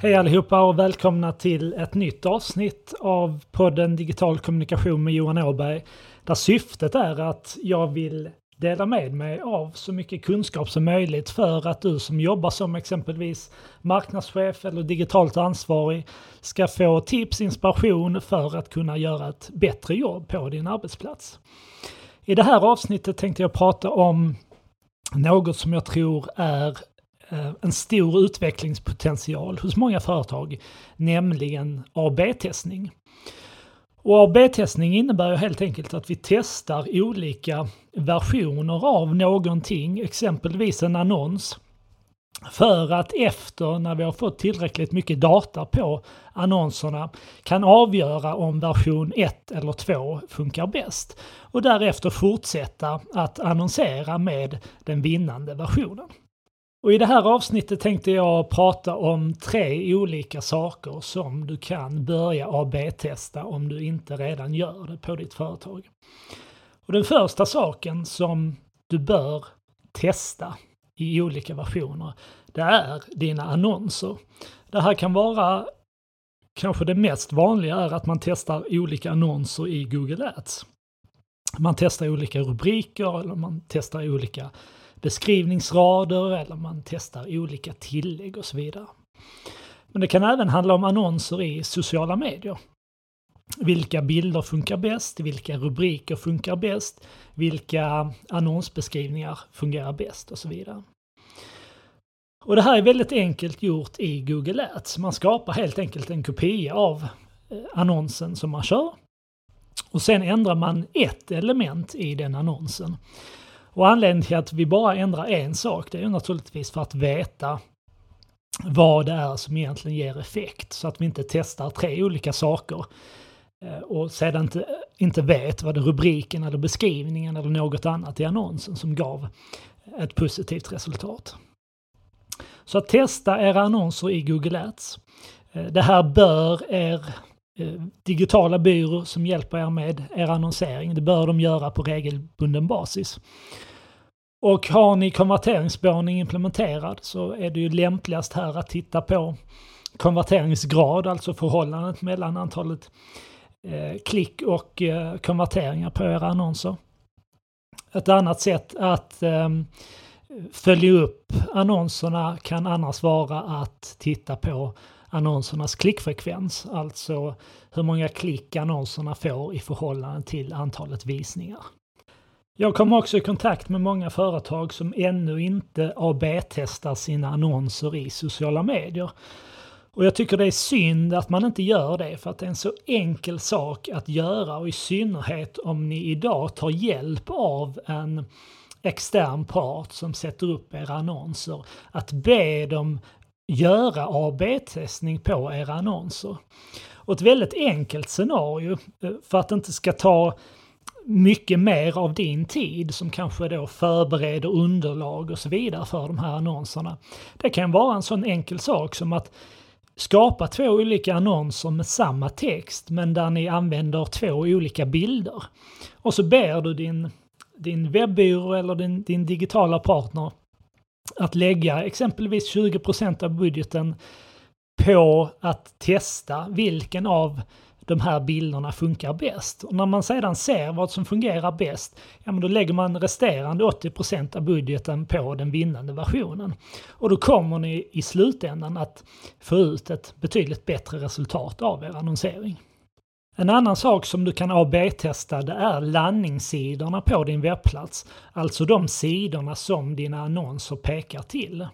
Hej allihopa och välkomna till ett nytt avsnitt av podden Digital kommunikation med Johan Åberg. Där syftet är att jag vill dela med mig av så mycket kunskap som möjligt för att du som jobbar som exempelvis marknadschef eller digitalt ansvarig ska få tips, inspiration för att kunna göra ett bättre jobb på din arbetsplats. I det här avsnittet tänkte jag prata om något som jag tror är Eh, en stor utvecklingspotential hos många företag, nämligen AB-testning. Och AB-testning innebär ju helt enkelt att vi testar olika versioner av någonting, exempelvis en annons, för att efter, när vi har fått tillräckligt mycket data på annonserna, kan avgöra om version 1 eller 2 funkar bäst. Och därefter fortsätta att annonsera med den vinnande versionen. Och I det här avsnittet tänkte jag prata om tre olika saker som du kan börja AB-testa om du inte redan gör det på ditt företag. Och Den första saken som du bör testa i olika versioner, det är dina annonser. Det här kan vara, kanske det mest vanliga är att man testar olika annonser i Google Ads. Man testar olika rubriker eller man testar olika beskrivningsrader eller man testar olika tillägg och så vidare. Men det kan även handla om annonser i sociala medier. Vilka bilder funkar bäst? Vilka rubriker funkar bäst? Vilka annonsbeskrivningar fungerar bäst? Och så vidare. Och det här är väldigt enkelt gjort i Google Ads. Man skapar helt enkelt en kopia av eh, annonsen som man kör. Och sen ändrar man ett element i den annonsen. Och anledningen till att vi bara ändrar en sak, det är ju naturligtvis för att veta vad det är som egentligen ger effekt. Så att vi inte testar tre olika saker eh, och sedan inte, inte vet vad det rubriken eller beskrivningen eller något annat i annonsen som gav ett positivt resultat. Så att testa era annonser i Google Ads. Eh, det här bör er eh, digitala byrå som hjälper er med er annonsering, det bör de göra på regelbunden basis. Och har ni konverteringsspårning implementerad så är det ju lämpligast här att titta på konverteringsgrad, alltså förhållandet mellan antalet eh, klick och eh, konverteringar på era annonser. Ett annat sätt att eh, följa upp annonserna kan annars vara att titta på annonsernas klickfrekvens, alltså hur många klick annonserna får i förhållande till antalet visningar. Jag kommer också i kontakt med många företag som ännu inte AB-testar sina annonser i sociala medier. Och jag tycker det är synd att man inte gör det för att det är en så enkel sak att göra och i synnerhet om ni idag tar hjälp av en extern part som sätter upp era annonser. Att be dem göra AB-testning på era annonser. Och ett väldigt enkelt scenario eh, för att det inte ska ta mycket mer av din tid som kanske då förbereder underlag och så vidare för de här annonserna. Det kan vara en sån enkel sak som att skapa två olika annonser med samma text men där ni använder två olika bilder. Och så ber du din, din webbyrå eller din, din digitala partner att lägga exempelvis 20% av budgeten på att testa vilken av de här bilderna funkar bäst. Och när man sedan ser vad som fungerar bäst, ja men då lägger man resterande 80% av budgeten på den vinnande versionen. Och då kommer ni i slutändan att få ut ett betydligt bättre resultat av er annonsering. En annan sak som du kan AB-testa det är landningssidorna på din webbplats. Alltså de sidorna som dina annonser pekar till.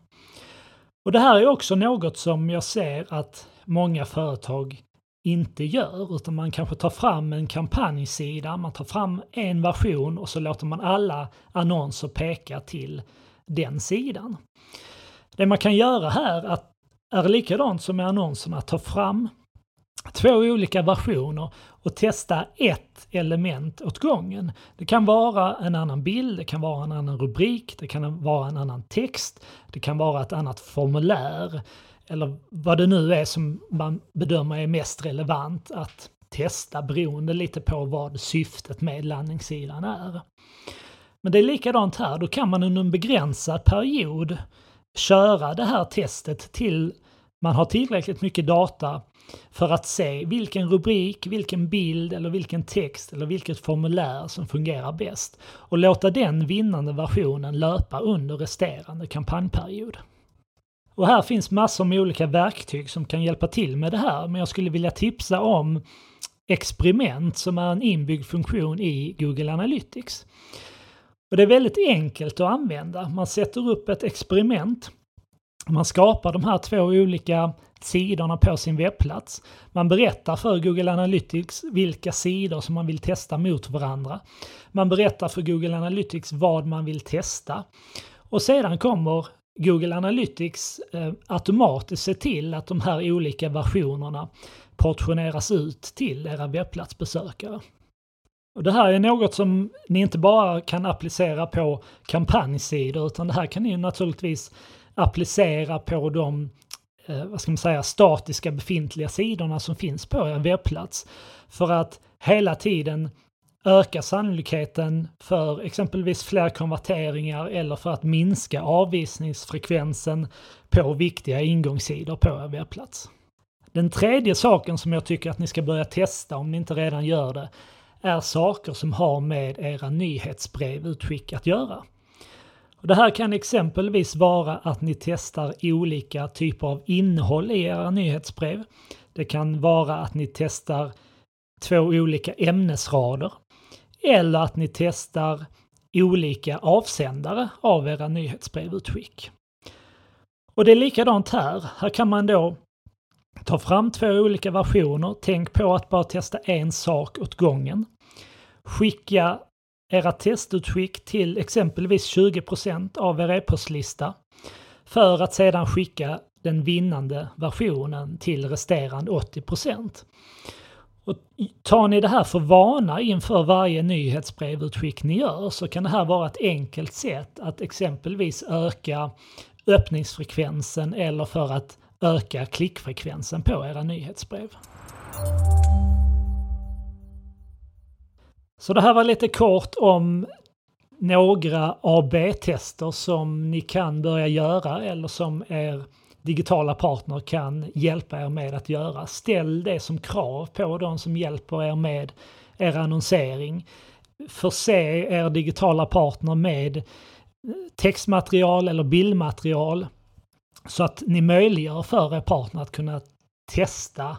Och det här är också något som jag ser att många företag inte gör, utan man kanske tar fram en kampanjsida, man tar fram en version och så låter man alla annonser peka till den sidan. Det man kan göra här är likadant som med annonserna, ta fram två olika versioner och testa ett element åt gången. Det kan vara en annan bild, det kan vara en annan rubrik, det kan vara en annan text, det kan vara ett annat formulär, eller vad det nu är som man bedömer är mest relevant att testa beroende lite på vad syftet med landningssidan är. Men det är likadant här, då kan man under en begränsad period köra det här testet till man har tillräckligt mycket data för att se vilken rubrik, vilken bild eller vilken text eller vilket formulär som fungerar bäst och låta den vinnande versionen löpa under resterande kampanjperiod. Och här finns massor med olika verktyg som kan hjälpa till med det här, men jag skulle vilja tipsa om experiment som är en inbyggd funktion i Google Analytics. Och det är väldigt enkelt att använda. Man sätter upp ett experiment. Man skapar de här två olika sidorna på sin webbplats. Man berättar för Google Analytics vilka sidor som man vill testa mot varandra. Man berättar för Google Analytics vad man vill testa. Och sedan kommer Google Analytics eh, automatiskt se till att de här olika versionerna portioneras ut till era webbplatsbesökare. Och det här är något som ni inte bara kan applicera på kampanjsidor utan det här kan ni naturligtvis applicera på de eh, vad ska man säga, statiska befintliga sidorna som finns på er webbplats. För att hela tiden öka sannolikheten för exempelvis fler konverteringar eller för att minska avvisningsfrekvensen på viktiga ingångssidor på er webbplats. Den tredje saken som jag tycker att ni ska börja testa om ni inte redan gör det är saker som har med era nyhetsbrevutskick att göra. Det här kan exempelvis vara att ni testar olika typer av innehåll i era nyhetsbrev. Det kan vara att ni testar två olika ämnesrader. Eller att ni testar olika avsändare av era nyhetsbrevutskick. Och det är likadant här. Här kan man då ta fram två olika versioner. Tänk på att bara testa en sak åt gången. Skicka era testutskick till exempelvis 20% av er e-postlista för att sedan skicka den vinnande versionen till resterande 80 och tar ni det här för vana inför varje nyhetsbrevutskick ni gör så kan det här vara ett enkelt sätt att exempelvis öka öppningsfrekvensen eller för att öka klickfrekvensen på era nyhetsbrev. Så det här var lite kort om några AB-tester som ni kan börja göra eller som er digitala partner kan hjälpa er med att göra. Ställ det som krav på de som hjälper er med er annonsering. Förse er digitala partner med textmaterial eller bildmaterial så att ni möjliggör för er partner att kunna testa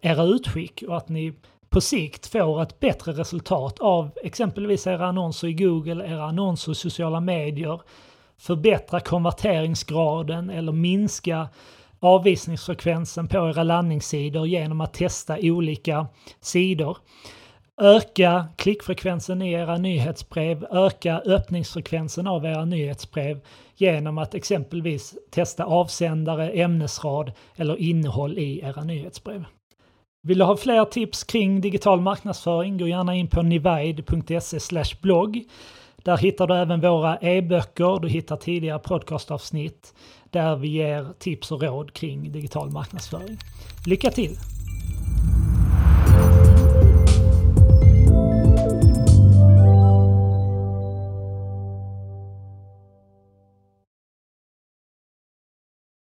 era utskick och att ni på sikt får ett bättre resultat av exempelvis era annonser i Google, era annonser i sociala medier, förbättra konverteringsgraden eller minska avvisningsfrekvensen på era landningssidor genom att testa olika sidor. Öka klickfrekvensen i era nyhetsbrev, öka öppningsfrekvensen av era nyhetsbrev genom att exempelvis testa avsändare, ämnesrad eller innehåll i era nyhetsbrev. Vill du ha fler tips kring digital marknadsföring, gå gärna in på nivide.se blogg. Där hittar du även våra e-böcker, du hittar tidigare podcastavsnitt där vi ger tips och råd kring digital marknadsföring. Lycka till!